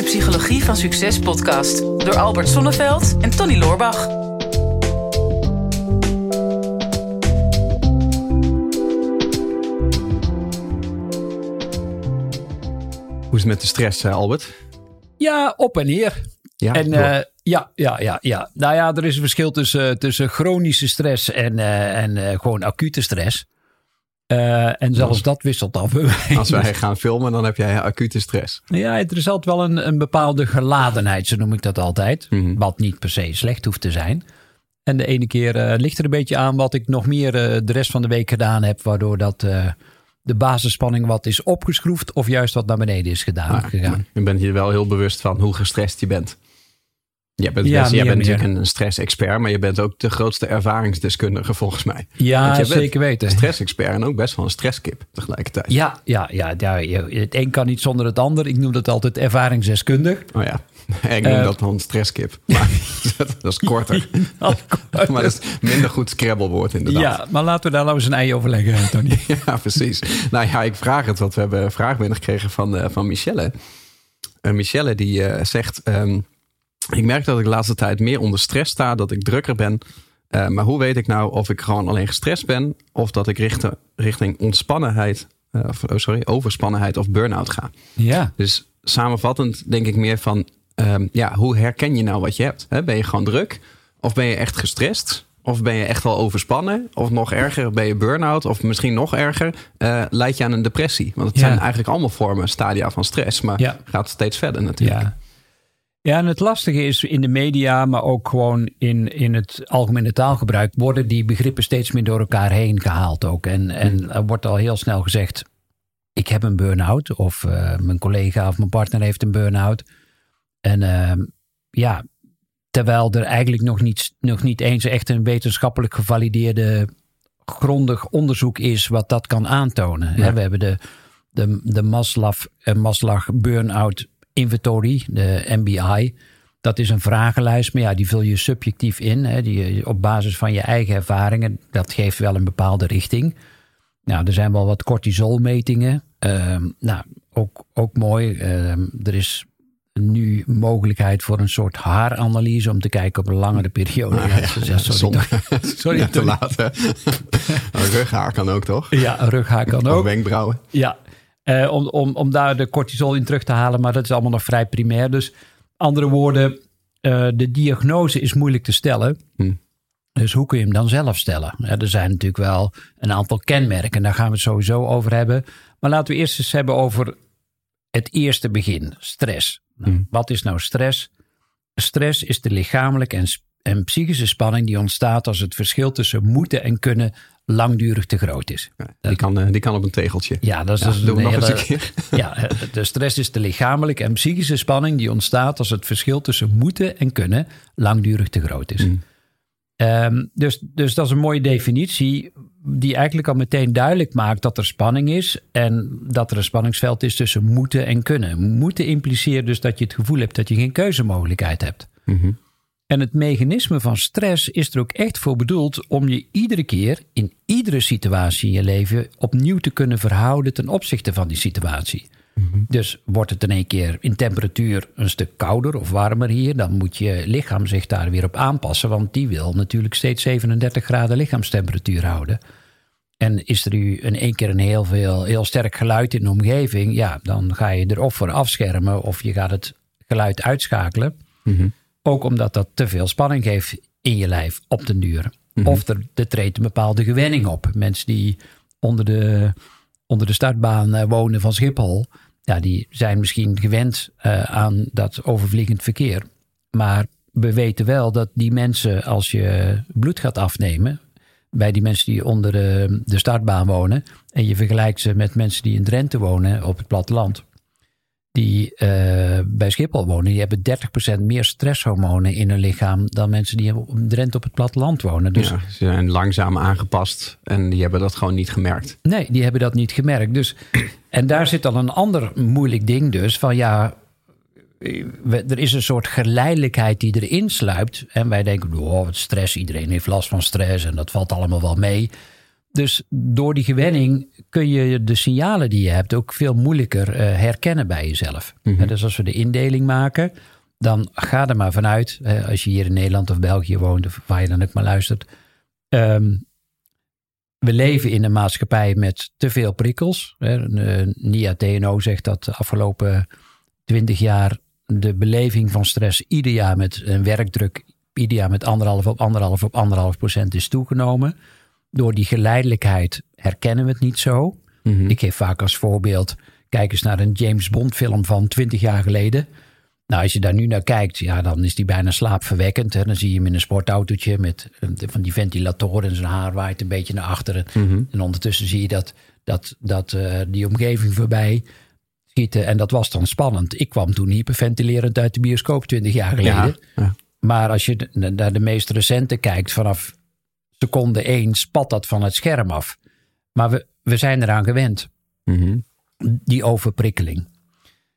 de Psychologie van Succes podcast door Albert Sonneveld en Tony Loorbach. Hoe is het met de stress, eh, Albert? Ja, op en neer. Ja, en eh, ja, ja, ja, ja. Nou ja, er is een verschil tussen, tussen chronische stress en, eh, en eh, gewoon acute stress. Eh, en zelfs dat wisselt af. Als wij gaan filmen, dan heb jij acute stress. Ja, er is altijd wel een, een bepaalde geladenheid, zo noem ik dat altijd. Mhm. Wat niet per se slecht hoeft te zijn. En de ene keer eh, ligt er een beetje aan wat ik nog meer eh, de rest van de week gedaan heb. Waardoor dat de basisspanning wat is opgeschroefd of juist wat naar beneden is gedaan, Maar gegaan. je bent je wel heel bewust van hoe gestrest je bent. Jij bent, Ja, best- jij bent natuurlijk een stress-expert, maar je bent ook de grootste ervaringsdeskundige volgens mij. Ja, zeker weten. Stress-expert en ook best wel een stresskip tegelijkertijd. Ja, ja, ja, ja, het een kan niet zonder het ander. Ik noem dat altijd ervaringsdeskundig. Oh ja, ik noem Eh, dat dan stresskip. Maar dat is korter. maar dat is minder goed Scrabble-woord inderdaad. Ja, maar laten we daar nou eens een ei over leggen, Tony. Ja, precies. Nou ja, ik vraag het, want we hebben een vraag binnengekregen van, eh, van Michelle. En Michelle die eh, zegt... ehm, ik merk dat ik de laatste tijd meer onder stress sta, dat ik drukker ben. Eh, maar hoe weet ik nou of ik gewoon alleen gestrest ben... of dat ik richten, richting ontspannenheid, eh, of, oh sorry, overspannenheid of burn-out ga? Ja, Dus samenvattend denk ik meer van... ehm, ja, hoe herken je nou wat je hebt? Ben je gewoon druk? Of ben je echt gestrest? Of ben je echt wel overspannen? Of nog erger, ben je burn-out? Of misschien nog erger, eh leid je aan een depressie? Want het Ja. zijn eigenlijk allemaal vormen, stadia van stress. Maar Ja. gaat steeds verder natuurlijk. ja. Ja, en het lastige is in de media, maar ook gewoon in, in het algemene taalgebruik, worden die begrippen steeds meer door elkaar heen gehaald ook. En, en er wordt al heel snel gezegd, ik heb een burn-out. Of eh, mijn collega of mijn partner heeft een burn-out. En ehm, ja, terwijl er eigenlijk nog niet, nog niet eens echt een wetenschappelijk gevalideerde grondig onderzoek is wat dat kan aantonen. Ja. We hebben de, de, de Maslow, eh, Maslow Burnout Inventory, de MBI. Dat is een vragenlijst, maar ja, die vul je subjectief in. Hè, die, op basis van je eigen ervaringen. Dat geeft wel een bepaalde richting. Nou, er zijn wel wat cortisolmetingen. Ehm, nou, ook, ook mooi. Ehm, er is nu mogelijkheid voor een soort haaranalyse om te kijken op een langere periode. Ah, Ja, ja. sorry, sorry, Ja, te laat. rughaar kan ook, toch? Ja, een rughaar kan Of ook. wenkbrauwen. Ja, eh, om, om, om daar de cortisol in terug te halen, maar dat is allemaal nog vrij primair. Dus andere woorden, eh, de diagnose is moeilijk te stellen. Hm. Dus hoe kun je hem dan zelf stellen? Ja, er zijn natuurlijk wel een aantal kenmerken, daar gaan we het sowieso over hebben. Maar laten we eerst eens hebben over het eerste begin, stress. Nou, Hm. Wat is nou stress? Stress is de lichamelijke en, en psychische spanning die ontstaat als het verschil tussen moeten en kunnen langdurig te groot is. Ja, die, kan, eh, die kan op een tegeltje. Ja, dat is, Ja, doen we een nog eens een keer. ja, eh, de stress is de lichamelijke en psychische spanning die ontstaat als het verschil tussen moeten en kunnen langdurig te groot is. Mm. Ehm, dus, dus dat is een mooie definitie die eigenlijk al meteen duidelijk maakt dat er spanning is en dat er een spanningsveld is tussen moeten en kunnen. Moeten impliceert dus dat je het gevoel hebt dat je geen keuzemogelijkheid hebt. Mhm. En het mechanisme van stress is er ook echt voor bedoeld om je iedere keer in iedere situatie in je leven opnieuw te kunnen verhouden ten opzichte van die situatie. Dus wordt het in één keer in temperatuur een stuk kouder of warmer hier, dan moet je lichaam zich daar weer op aanpassen, want die wil natuurlijk steeds 37 graden lichaamstemperatuur houden. En is er nu in één keer een heel, veel, heel sterk geluid in de omgeving, ja, dan ga je er of voor afschermen of je gaat het geluid uitschakelen. Mhm. Ook omdat dat te veel spanning geeft in je lijf op den duur. Of er, er treedt een bepaalde gewenning op. Mensen die onder de, onder de startbaan eh, wonen van Schiphol, ja, die zijn misschien gewend eh, aan dat overvliegend verkeer. Maar we weten wel dat die mensen, als je bloed gaat afnemen, bij die mensen die onder de, de startbaan wonen, en je vergelijkt ze met mensen die in Drenthe wonen op het platteland, die eh, bij Schiphol wonen, die hebben 30% meer stresshormonen in hun lichaam dan mensen die op Drenthe op het platteland wonen. Dus Ja, ze zijn langzaam aangepast en die hebben dat gewoon niet gemerkt. nee, die hebben dat niet gemerkt. Dus, en daar zit dan een ander moeilijk ding dus van ja, er is een soort geleidelijkheid die erin sluipt. En wij denken, oh, wat stress, iedereen heeft last van stress en dat valt allemaal wel mee. Dus door die gewenning kun je de signalen die je hebt ook veel moeilijker eh, herkennen bij jezelf. Mhm. Dus als we de indeling maken, dan ga er maar vanuit, als je hier in Nederland of België woont, of waar je dan ook maar luistert. ehm, we leven in een maatschappij met te veel prikkels. Hè. Eh, NIA TNO zegt dat de afgelopen twintig jaar de beleving van stress ieder jaar met een werkdruk ieder jaar met anderhalf op anderhalf op anderhalf procent is toegenomen. Door die geleidelijkheid herkennen we het niet zo. Mhm. Ik geef vaak als voorbeeld, kijk eens naar een James Bond film van 20 jaar geleden. Nou, als je daar nu naar kijkt, ja, dan is die bijna slaapverwekkend. Hè. Dan zie je hem in een sportautootje met eh, van die ventilatoren en zijn haar waait een beetje naar achteren. Mhm. En ondertussen zie je dat, dat, dat eh, die omgeving voorbij schieten. En dat was dan spannend. Ik kwam toen hyperventilerend uit de bioscoop 20 jaar geleden. Ja, ja. Maar als je naar de meest recente kijkt, vanaf seconde 1 spat dat van het scherm af. Maar we, we zijn eraan gewend, Mhm. die overprikkeling.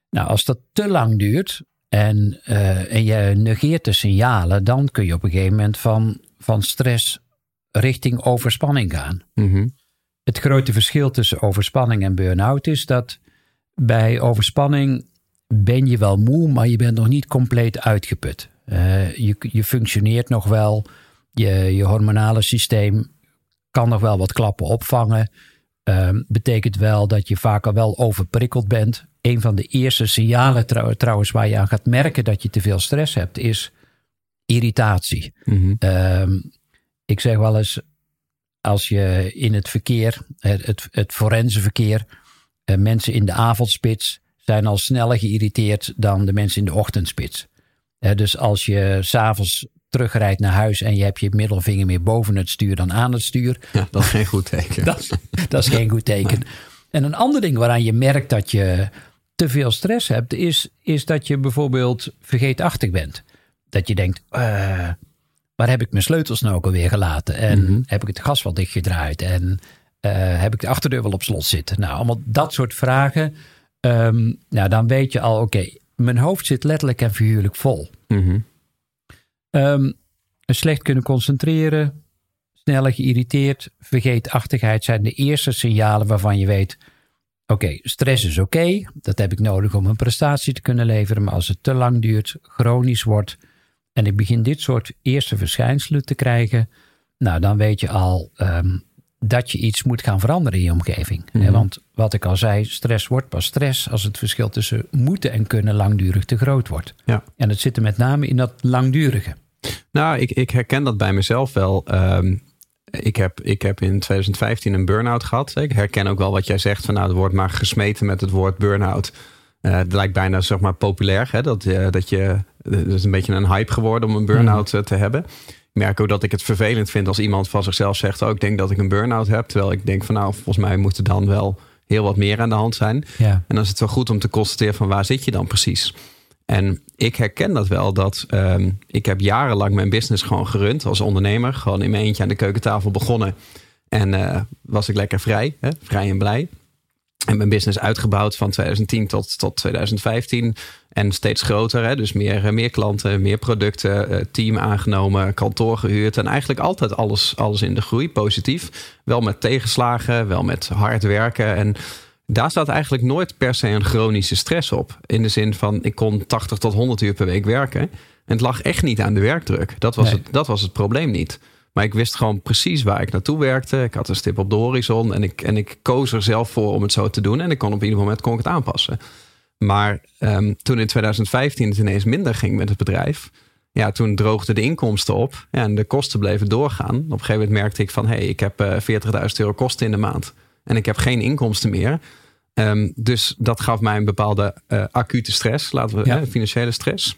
Nou, als dat te lang duurt en, eh, en je negeert de signalen, dan kun je op een gegeven moment van, van stress richting overspanning gaan. Mhm. Het grote verschil tussen overspanning en burn-out is dat bij overspanning ben je wel moe, maar je bent nog niet compleet uitgeput. Eh, je, je functioneert nog wel, je, je hormonale systeem kan nog wel wat klappen opvangen. Ehm, betekent wel dat je vaak al wel overprikkeld bent. Een van de eerste signalen trouw- trouwens waar je aan gaat merken dat je te veel stress hebt, is irritatie. Mhm. Ehm, ik zeg wel eens, als je in het verkeer, het, het, het forense verkeer, eh, mensen in de avondspits zijn al sneller geïrriteerd dan de mensen in de ochtendspits. Dus als je s'avonds terugrijdt naar huis en je hebt je middelvinger meer boven het stuur dan aan het stuur, Ja, dat is geen goed teken. dat, is- dat is geen goed teken. En een ander ding waaraan je merkt dat je te veel stress hebt, is, is dat je bijvoorbeeld vergeetachtig bent. Dat je denkt, eh, waar heb ik mijn sleutels nou ook alweer gelaten? En Mhm. heb ik het gas wel dichtgedraaid? En eh, heb ik de achterdeur wel op slot zitten? Nou, allemaal dat soort vragen. Ehm, nou, dan weet je al, oké, mijn hoofd zit letterlijk en figuurlijk vol. Mhm. Ehm, slecht kunnen concentreren, sneller geïrriteerd, vergeetachtigheid zijn de eerste signalen waarvan je weet: oké, stress is oké, dat heb ik nodig om een prestatie te kunnen leveren, maar als het te lang duurt, chronisch wordt en ik begin dit soort eerste verschijnselen te krijgen, nou dan weet je al ehm, dat je iets moet gaan veranderen in je omgeving. Hè, Want wat ik al zei, stress wordt pas stress als het verschil tussen moeten en kunnen langdurig te groot wordt. Ja. En het zit er met name in dat langdurige. Nou, ik, ik herken dat bij mezelf wel. Ehm, ik, heb, ik heb in 2015 een burn-out gehad. Ik herken ook wel wat jij zegt. Van, nou, er wordt maar gesmeten met het woord burn-out. Eh, het lijkt bijna zeg maar, populair. Hè? Dat, je dat je, het is een beetje een hype geworden om een burn-out eh, te hebben. Ik merk ook dat ik het vervelend vind als iemand van zichzelf zegt... oh, ik denk dat ik een burn-out heb. Terwijl ik denk van nou, volgens mij moet er dan wel heel wat meer aan de hand zijn. Ja. En dan is het wel goed om te constateren van waar zit je dan precies. En ik herken dat wel, dat ehm, ik heb jarenlang mijn business gewoon gerund als ondernemer. Gewoon in mijn eentje aan de keukentafel begonnen. En eh, was ik lekker vrij, hè? vrij en blij. En mijn business uitgebouwd van 2010 tot, tot 2015. En steeds groter. Hè? Dus meer, eh, meer klanten, meer producten, eh, team aangenomen, kantoor gehuurd. En eigenlijk altijd alles, alles in de groei, positief. Wel met tegenslagen, wel met hard werken. En daar staat eigenlijk nooit per se een chronische stress op. In de zin van, ik kon 80 tot 100 uur per week werken. En het lag echt niet aan de werkdruk. Dat was, Nee. het, dat was het probleem niet. Maar ik wist gewoon precies waar ik naartoe werkte. Ik had een stip op de horizon. En ik, en ik koos er zelf voor om het zo te doen. En ik kon op ieder moment kon ik het aanpassen. Maar ehm, toen in 2015 het ineens minder ging met het bedrijf. Ja, toen droogden de inkomsten op. En de kosten bleven doorgaan. Op een gegeven moment merkte ik van... hé, hey, ik heb eh 40.000 euro kosten in de maand. En ik heb geen inkomsten meer. Ehm, dus dat gaf mij een bepaalde eh, acute stress. Laten we Ja. eh, financiële stress.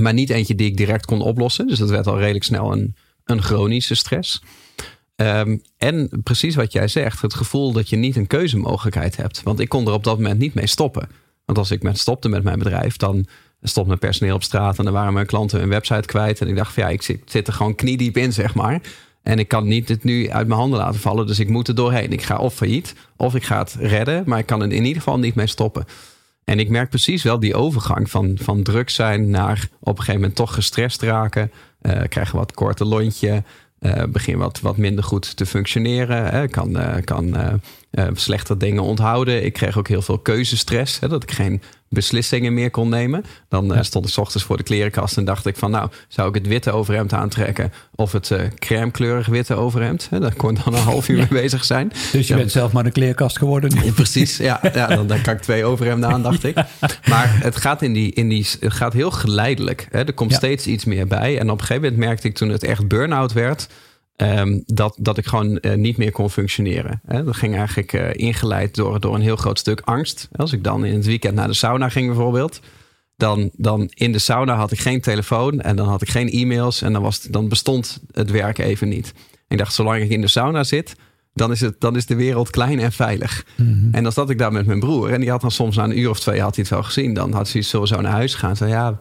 Maar niet eentje die ik direct kon oplossen. Dus dat werd al redelijk snel een, een chronische stress. Ehm, en precies wat jij zegt, het gevoel dat je niet een keuzemogelijkheid hebt. Want ik kon er op dat moment niet mee stoppen. Want als ik met stopte met mijn bedrijf, dan stond mijn personeel op straat en dan waren mijn klanten hun website kwijt. En ik dacht van ja, ik zit, zit er gewoon kniediep in, zeg maar. En ik kan niet het nu uit mijn handen laten vallen. Dus ik moet er doorheen. Ik ga of failliet, of ik ga het redden. Maar ik kan er in ieder geval niet mee stoppen. En ik merk precies wel die overgang van, van druk zijn naar op een gegeven moment toch gestrest raken. Eh krijgen wat korte lontje. uh, begin wat, wat minder goed te functioneren. Hè. Kan, uh, kan uh, slechter dingen onthouden. Ik kreeg ook heel veel keuzestress. Hè, dat ik geen beslissingen meer kon nemen. Dan ja. stond ik s ochtends voor de klerenkast en dacht ik van... nou, zou ik het witte overhemd aantrekken... of het crème kleurig witte overhemd? Hè, daar kon dan een half uur ja. mee bezig zijn. Dus je ja. bent zelf maar een kleerkast geworden? Ja, precies, ja. ja dan, dan kan ik twee overhemden aan, dacht ik. Maar het gaat, in die, in die, het gaat heel geleidelijk. Hè. Er komt steeds iets meer bij. En op een gegeven moment merkte ik toen het echt burn-out werd... Um, dat, dat ik gewoon uh, niet meer kon functioneren. Hè. Dat ging eigenlijk uh, ingeleid door, door een heel groot stuk angst. Als ik dan in het weekend naar de sauna ging bijvoorbeeld. Dan, dan in de sauna had ik geen telefoon en dan had ik geen e-mails. En dan, was het, dan bestond het werk even niet. Ik dacht, zolang ik in de sauna zit, dan is, het, dan is de wereld klein en veilig. Mm -hmm. En dan zat ik daar met mijn broer. En die had dan soms na een uur of twee had hij het wel gezien. Dan had hij sowieso naar huis gaan. Zei, ja,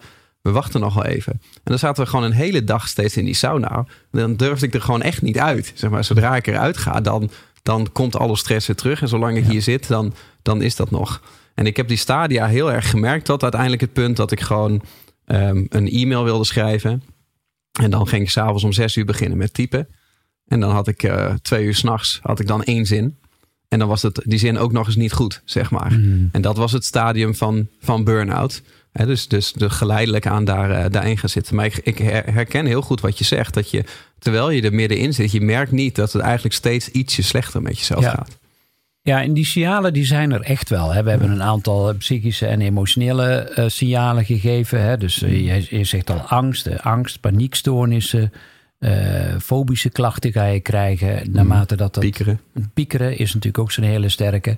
we wachten nog wel even. En dan zaten we gewoon een hele dag steeds in die sauna. Dan durfde ik er gewoon echt niet uit. Zeg maar, zodra ik eruit ga, dan, dan komt alle stress weer terug. En zolang ik ja. hier zit, dan, dan is dat nog. En ik heb die stadia heel erg gemerkt tot uiteindelijk het punt dat ik gewoon um, een e-mail wilde schrijven. En dan ging ik s'avonds om zes uur beginnen met typen. En dan had ik uh, twee uur s'nachts had ik dan één zin. En dan was het, die zin ook nog eens niet goed, zeg maar. Mm. En dat was het stadium van, van burn-out. Dus, dus de geleidelijk aan daar, uh, daarin gaan zitten. Maar ik, ik, herken heel goed wat je zegt. Dat je, terwijl je er middenin zit, je merkt niet dat het eigenlijk steeds ietsje slechter met jezelf ja. gaat. Ja, en die signalen die zijn er echt wel. Hè. We hebben een aantal psychische en emotionele uh, signalen gegeven. Hè. Dus uh, je, je, zegt al angst, uh, angst, paniekstoornissen. fobische klachten ga je krijgen. Naarmate dat dat... Piekeren. Piekeren is natuurlijk ook zo'n hele sterke.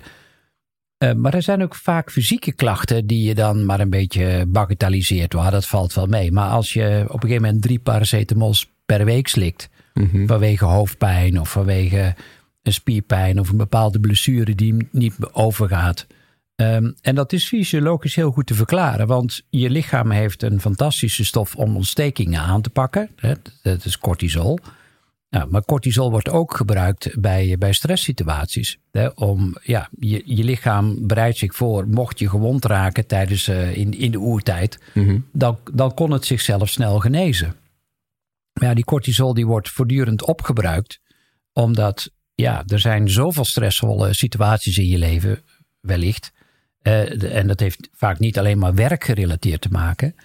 Uh, maar er zijn ook vaak fysieke klachten die je dan maar een beetje bagatelliseert. Wow, dat valt wel mee. Maar als je op een gegeven moment drie paracetamols per week slikt. Mm-hmm. vanwege hoofdpijn of vanwege een spierpijn of een bepaalde blessure die niet overgaat. Um, en dat is fysiologisch heel goed te verklaren, want je lichaam heeft een fantastische stof om ontstekingen aan te pakken. Hè, dat is cortisol. Nou, maar cortisol wordt ook gebruikt bij, bij stresssituaties. Hè, om, ja, je, je lichaam bereidt zich voor, mocht je gewond raken tijdens, uh, in, in de oertijd, mm-hmm. dan, dan kon het zichzelf snel genezen. Maar ja, die cortisol die wordt voortdurend opgebruikt, omdat ja, er zijn zoveel stressvolle situaties in je leven, wellicht. Uh, en dat heeft vaak niet alleen maar werkgerelateerd te maken.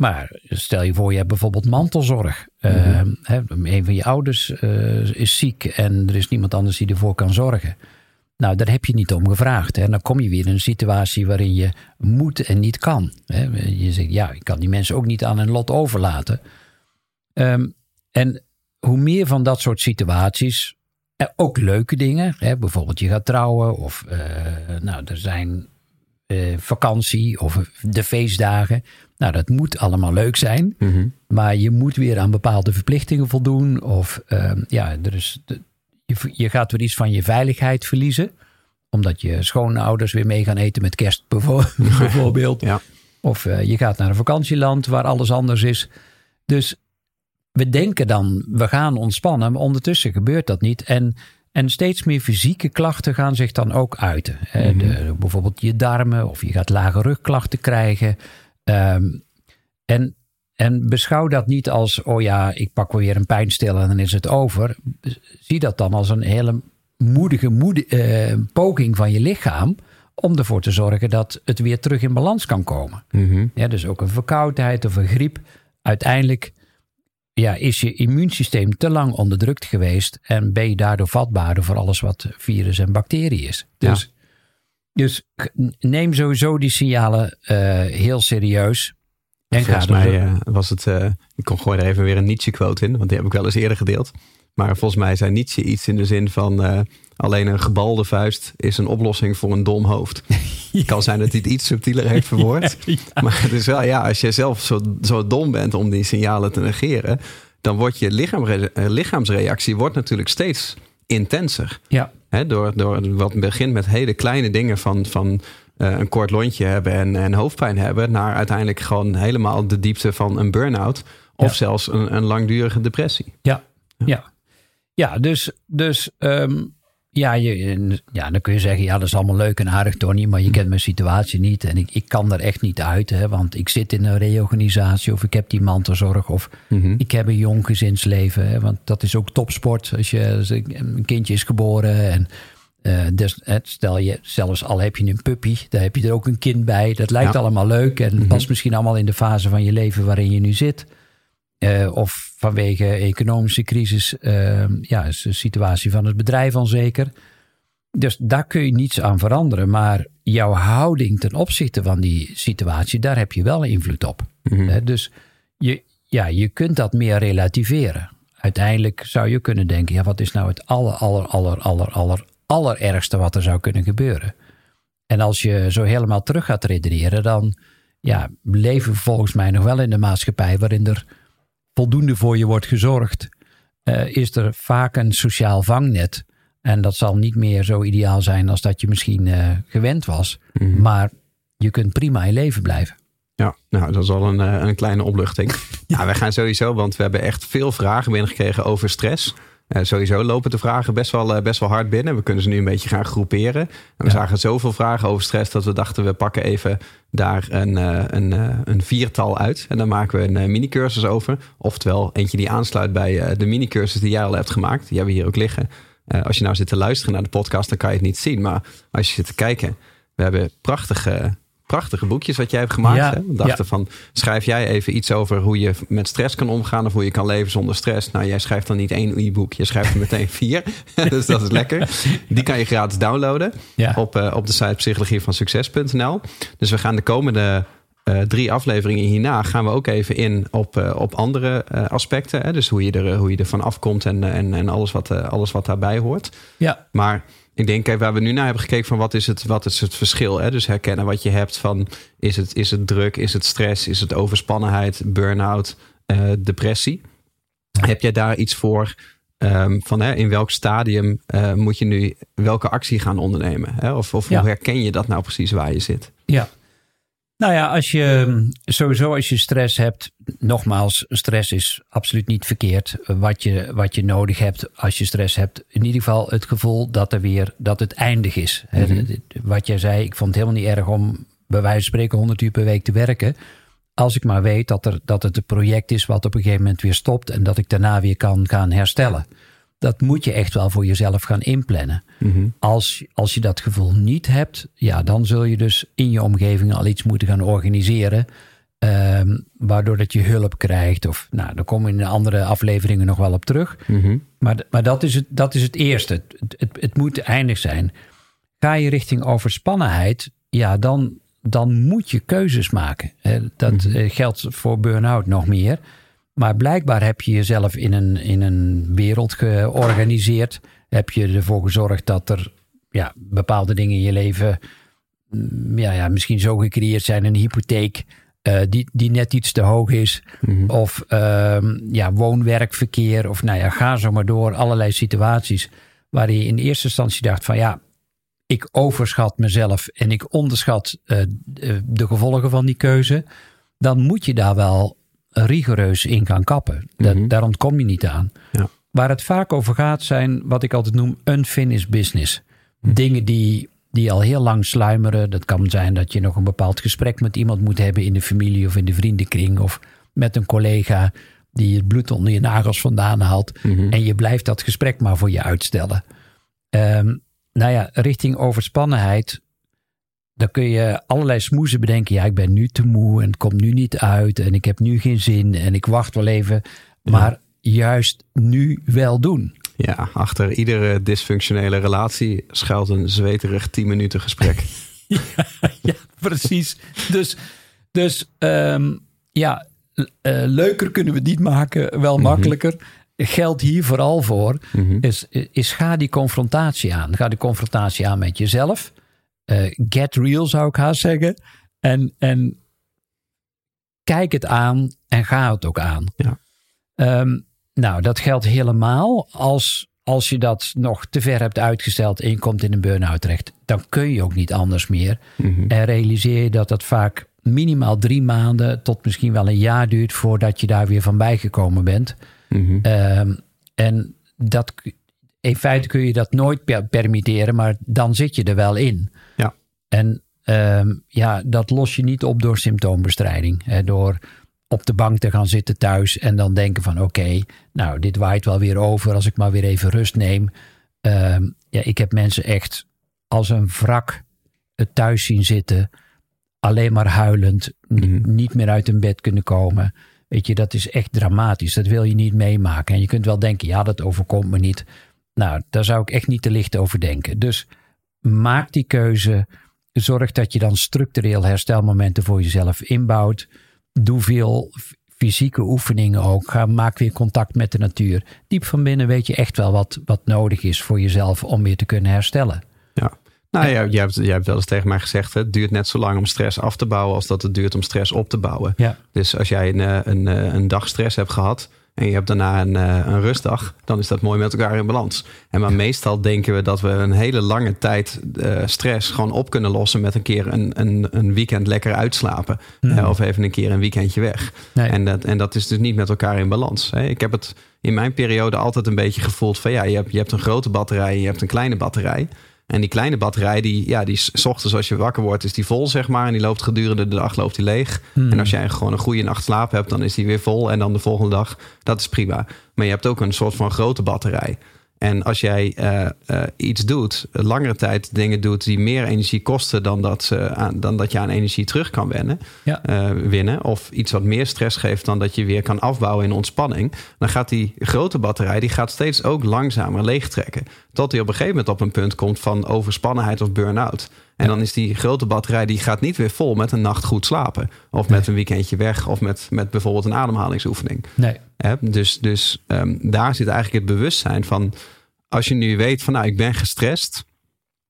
Maar stel je voor, je hebt bijvoorbeeld mantelzorg. Mm-hmm. Uh, een van je ouders uh, is ziek en er is niemand anders die ervoor kan zorgen. Nou, daar heb je niet om gevraagd. Hè. Dan kom je weer in een situatie waarin je moet en niet kan. Hè. Je zegt, ja, ik kan die mensen ook niet aan hun lot overlaten. Um, en hoe meer van dat soort situaties, ook leuke dingen. Hè. Bijvoorbeeld je gaat trouwen of uh, nou, er zijn vakantie of de feestdagen. Nou, dat moet allemaal leuk zijn. Mm-hmm. Maar je moet weer aan bepaalde verplichtingen voldoen. Of uh, ja, er is de, je, je, gaat weer iets van je veiligheid verliezen. Omdat je schoonouders weer mee gaan eten met kerst bijvoorbeeld. ja. Of uh, je gaat naar een vakantieland waar alles anders is. Dus we denken dan, we gaan ontspannen. Maar ondertussen gebeurt dat niet. En, en steeds meer fysieke klachten gaan zich dan ook uiten. Mm-hmm. De, bijvoorbeeld je darmen of je gaat lage rugklachten krijgen. Um, en, en beschouw dat niet als, oh ja, ik pak weer een pijnstiller en dan is het over. Zie dat dan als een hele moedige moed, uh, poging van je lichaam om ervoor te zorgen dat het weer terug in balans kan komen. Mm-hmm. Ja, dus ook een verkoudheid of een griep. Uiteindelijk ja, is je immuunsysteem te lang onderdrukt geweest en ben je daardoor vatbaarder voor alles wat virus en bacterie is. Dus ja. Dus neem sowieso die signalen uh, heel serieus. En Volgens mij uh, was het, uh, ik kon gewoon er even weer een Nietzsche-quote in, want die heb ik wel eens eerder gedeeld. Maar volgens mij zei Nietzsche iets in de zin van alleen een gebalde vuist is een oplossing voor een dom hoofd. Het kan zijn dat hij het iets subtieler heeft verwoord. Ja, ja. Maar het is wel, ja, als je zelf zo, zo dom bent om die signalen te negeren, dan wordt je lichaam, lichaamsreactie wordt natuurlijk steeds intenser. Ja. He, door, door wat begint met hele kleine dingen van, van uh, een kort lontje hebben en, en hoofdpijn hebben, naar uiteindelijk gewoon helemaal de diepte van een burn-out of ja. zelfs een, een langdurige depressie. Ja, ja. Ja. dus, dus um, Ja, je, ja, dan kun je zeggen, ja, dat is allemaal leuk en aardig, Tony, maar je kent mijn situatie niet en ik, ik kan er echt niet uit, hè, want ik zit in een reorganisatie of ik heb die mantelzorg of ik heb een jong gezinsleven, hè, want dat is ook topsport als je als een kindje is geboren en uh, dus, stel je, zelfs al heb je een puppy, daar heb je er ook een kind bij. Dat lijkt allemaal leuk en past misschien allemaal in de fase van je leven waarin je nu zit. Uh, of vanwege economische crisis, uh, ja, is de situatie van het bedrijf onzeker. Dus daar kun je niets aan veranderen. Maar jouw houding ten opzichte van die situatie, daar heb je wel invloed op. Mm dus je, ja, je kunt dat meer relativeren. Uiteindelijk zou je kunnen denken, ja, wat is nou het aller, aller, aller, aller, aller, allerergste wat er zou kunnen gebeuren? En als je zo helemaal terug gaat redeneren, dan ja, leven we volgens mij nog wel in de maatschappij waarin er voldoende voor je wordt gezorgd, uh, is er vaak een sociaal vangnet. En dat zal niet meer zo ideaal zijn als dat je misschien uh, gewend was. Mm. Maar je kunt prima in leven blijven. Ja, nou, dat is al een, uh, een kleine opluchting. ja, wij gaan sowieso, want we hebben echt veel vragen binnengekregen over stress. Uh, sowieso lopen de vragen best wel, uh, best wel hard binnen. We kunnen ze nu een beetje gaan groeperen. En we ja. zagen zoveel vragen over stress dat we dachten we pakken even daar een, uh, een, een viertal uit. En dan maken we een mini-cursus over. Oftewel eentje die aansluit bij de mini-cursus die jij al hebt gemaakt. Die hebben we hier ook liggen. als je nou zit te luisteren naar de podcast, dan kan je het niet zien. Maar als je zit te kijken, we hebben prachtige prachtige boekjes wat jij hebt gemaakt. Ja, hè? We dachten van, schrijf jij even iets over hoe je met stress kan omgaan of hoe je kan leven zonder stress. Nou, jij schrijft dan niet één e-book, je schrijft er meteen vier. dus dat is lekker. Die kan je gratis downloaden ja. op, uh, op de site psychologievansucces.nl. Dus we gaan de komende uh, drie afleveringen hierna gaan we ook even in op, uh, op andere uh, aspecten. Hè? Dus hoe je, er, hoe je ervan afkomt en, en, en alles, wat, alles wat daarbij hoort. Ja. Maar ik denk, kijk, waar we nu naar hebben gekeken van wat is het, wat is het verschil? Hè? Dus herkennen wat je hebt van is het, is het druk, is het stress, is het overspannenheid, burn-out, uh, depressie. Heb jij daar iets voor um, van hè, in welk stadium uh, moet je nu welke actie gaan ondernemen? Hè? Of, of ja. hoe herken je dat nou precies waar je zit? Ja, nou ja, als je sowieso als je stress hebt, nogmaals, stress is absoluut niet verkeerd. Wat je, wat je nodig hebt als je stress hebt, in ieder geval het gevoel dat er weer dat het eindig is. Mm -hmm. Wat jij zei, ik vond het helemaal niet erg om bij wijze van spreken 100 uur per week te werken. Als ik maar weet dat, er, dat het een project is wat op een gegeven moment weer stopt en dat ik daarna weer kan gaan herstellen dat moet je echt wel voor jezelf gaan inplannen. Mm -hmm. als, als je dat gevoel niet hebt, ja, dan zul je dus in je omgeving al iets moeten gaan organiseren. Um, waardoor dat je hulp krijgt. Of nou, daar komen we in de andere afleveringen nog wel op terug. Mm -hmm. Maar, maar dat, is het, dat is het eerste. Het, het, het moet eindig zijn. Ga je richting overspannenheid, ja, dan, dan moet je keuzes maken. Dat mm -hmm. geldt voor burn-out nog meer. Maar blijkbaar heb je jezelf in een, in een wereld georganiseerd. Heb je ervoor gezorgd dat er ja, bepaalde dingen in je leven mm, ja, ja, misschien zo gecreëerd zijn. Een hypotheek uh, die, die net iets te hoog is. Mm-hmm. Of uh, ja, woon-werkverkeer. Of nou ja, ga zo maar door. Allerlei situaties waar je in eerste instantie dacht van ja, ik overschat mezelf en ik onderschat uh, de gevolgen van die keuze. Dan moet je daar wel rigoureus in kan kappen. Dat, mm -hmm. Daar ontkom je niet aan. Ja. Waar het vaak over gaat zijn wat ik altijd noem unfinished business. Mm. Dingen die, die al heel lang sluimeren. Dat kan zijn dat je nog een bepaald gesprek met iemand moet hebben in de familie of in de vriendenkring. Of met een collega die het bloed onder je nagels vandaan haalt. Mm -hmm. En je blijft dat gesprek maar voor je uitstellen. Um, nou ja, richting overspannenheid dan kun je allerlei smoezen bedenken. Ja, ik ben nu te moe en het komt nu niet uit en ik heb nu geen zin en ik wacht wel even. Maar ja. juist nu wel doen. Ja, achter iedere dysfunctionele relatie schuilt een zweterig 10 minuten gesprek. ja, ja, precies. Dus, dus um, ja, uh, leuker kunnen we het niet maken, wel mm -hmm. makkelijker. Geldt hier vooral voor, -hmm. is, is ga die confrontatie aan. Ga die confrontatie aan met jezelf. Uh, get real zou ik haast zeggen. En, en kijk het aan en ga het ook aan. Ja. Um, nou, dat geldt helemaal als, als je dat nog te ver hebt uitgesteld en je komt in een burn-out terecht. Dan kun je ook niet anders meer. Mm -hmm. En realiseer je dat dat vaak minimaal drie maanden tot misschien wel een jaar duurt voordat je daar weer van bijgekomen bent. Mm -hmm. um, en dat, in feite kun je dat nooit per- permitteren, maar dan zit je er wel in. Ja. En ehm, ja, dat los je niet op door symptoombestrijding. Hè, door op de bank te gaan zitten thuis en dan denken van oké, nou dit waait wel weer over als ik maar weer even rust neem. Ehm, ja, ik heb mensen echt als een wrak het thuis zien zitten, alleen maar huilend, Mhm. niet meer uit hun bed kunnen komen. Weet je, dat is echt dramatisch. Dat wil je niet meemaken. En je kunt wel denken, ja, dat overkomt me niet. Nou, daar zou ik echt niet te licht over denken. Dus maak die keuze. Zorg dat je dan structureel herstelmomenten voor jezelf inbouwt. Doe veel fysieke oefeningen ook. Ga, maak weer contact met de natuur. Diep van binnen weet je echt wel wat, wat nodig is voor jezelf om weer te kunnen herstellen. Ja. Nou ja, jij hebt, jij hebt wel eens tegen mij gezegd: hè, het duurt net zo lang om stress af te bouwen als dat het duurt om stress op te bouwen. Ja. Dus als jij een, eh, een, eh, een dag stress hebt gehad en je hebt daarna een, eh, een rustdag, dan is dat mooi met elkaar in balans. En maar meestal denken we dat we een hele lange tijd eh, stress gewoon op kunnen lossen met een keer een, een, een weekend lekker uitslapen. Eh, of even een keer een weekendje weg. Nee. En, dat, en dat is dus niet met elkaar in balans. Hè. Ik heb het in mijn periode altijd een beetje gevoeld van ja, je hebt, je hebt een grote batterij en je hebt een kleine batterij. En die kleine batterij, die, ja, die is 's ochtends als je wakker wordt, is die vol, zeg maar. En die loopt gedurende de dag loopt die leeg. En als jij gewoon een goede nacht slaap hebt, dan is die weer vol. En dan de volgende dag, dat is prima. Maar je hebt ook een soort van grote batterij. En als jij eh, eh, iets doet, langere tijd dingen doet die meer energie kosten dan dat, ze aan, dan dat je aan energie terug kan wennen, Ja. eh, winnen. Of iets wat meer stress geeft dan dat je weer kan afbouwen in ontspanning. Dan gaat die grote batterij die gaat steeds ook langzamer leegtrekken. Tot die op een gegeven moment op een punt komt van overspannenheid of burn-out. En dan is die grote batterij die gaat niet weer vol met een nacht goed slapen. Of met een weekendje weg. Of met, met bijvoorbeeld een ademhalingsoefening. Nee. Hè? Dus, dus ehm, daar zit eigenlijk het bewustzijn van. Als je nu weet van nou, ik ben gestrest.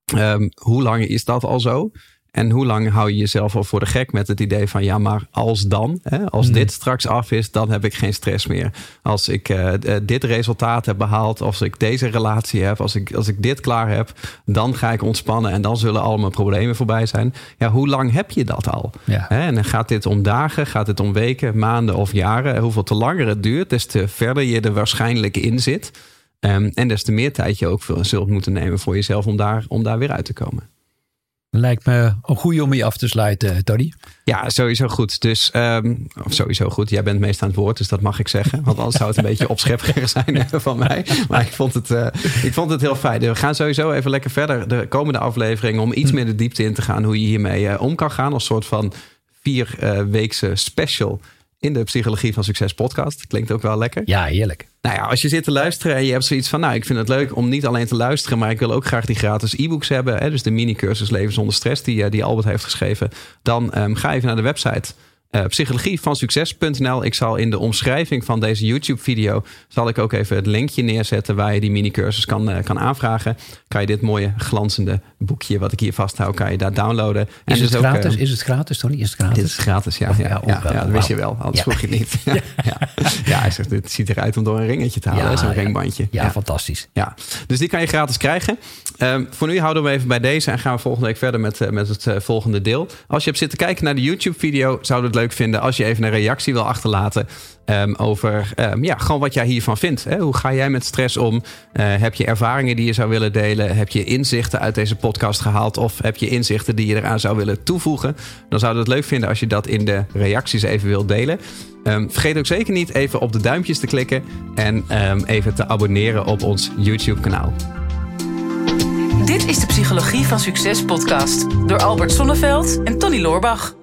ehm, hoe lang is dat al zo? En hoe lang hou je jezelf al voor de gek met het idee van ja, maar als dan, hè, als dit straks af is, dan heb ik geen stress meer. Als ik eh, eh, dit resultaat heb behaald, als ik deze relatie heb, als ik, als ik dit klaar heb, dan ga ik ontspannen en dan zullen al mijn problemen voorbij zijn. Ja, hoe lang heb je dat al? Ja. Hè, En dan gaat dit om dagen, gaat het om weken, maanden of jaren. Hoeveel te langer het duurt, des te verder je er waarschijnlijk in zit. Ehm, en des te meer tijd je ook veel- zult moeten nemen voor jezelf om daar, om daar weer uit te komen. Lijkt me een goede om je af te sluiten, Tony. Ja, sowieso goed. Dus, ehm, of sowieso goed. Jij bent meest aan het woord, dus dat mag ik zeggen. Want anders zou het een beetje opschepperig zijn van mij. Maar ik vond, het, eh, ik vond het heel fijn. We gaan sowieso even lekker verder de komende afleveringen... om iets meer de diepte in te gaan hoe je hiermee eh, om kan gaan. Als soort van vier eh, weekse special in de Psychologie van Succes podcast. Klinkt ook wel lekker. Ja, heerlijk. Nou ja, als je zit te luisteren en je hebt zoiets van... nou, ik vind het leuk om niet alleen te luisteren... maar ik wil ook graag die gratis e-books hebben. Hè, dus de mini-cursus Leven zonder stress die, eh, die Albert heeft geschreven. Dan ehm, ga even naar de website eh psychologievansucces.nl. Ik zal in de omschrijving van deze YouTube-video... zal ik ook even het linkje neerzetten... waar je die mini-cursus kan, eh, kan aanvragen. Kan je dit mooie glanzende boekje wat ik hier vasthoud... kan je daar downloaden. En Is het dus ook, gratis? eh, Is het gratis, Tony? Is het gratis? dit is gratis, ja. Ja, ja, ja, ja, wel, dat wist je wel, anders vroeg je het niet. Ja, hij zegt, het ziet eruit om door een ringetje te halen, zo'n ringbandje. Ja, fantastisch. Ja, dus die kan je gratis krijgen. Ehm, voor nu houden we even bij deze en gaan we volgende week verder met, eh, met het volgende deel. Als je hebt zitten kijken naar de YouTube-video, zouden we het leuk vinden als je even een reactie wil achterlaten ehm, over ehm, ja, gewoon wat jij hiervan vindt. Hè? Hoe ga jij met stress om? Eh, heb je ervaringen die je zou willen delen? Heb je inzichten uit deze podcast gehaald? Of heb je inzichten die je eraan zou willen toevoegen? Dan zouden we het leuk vinden als je dat in de reacties even wilt delen. Ehm, vergeet ook zeker niet even op de duimpjes te klikken en even te abonneren op ons YouTube-kanaal. Dit is de Psychologie van Succes podcast door Albert Sonneveld en Tony Loorbach.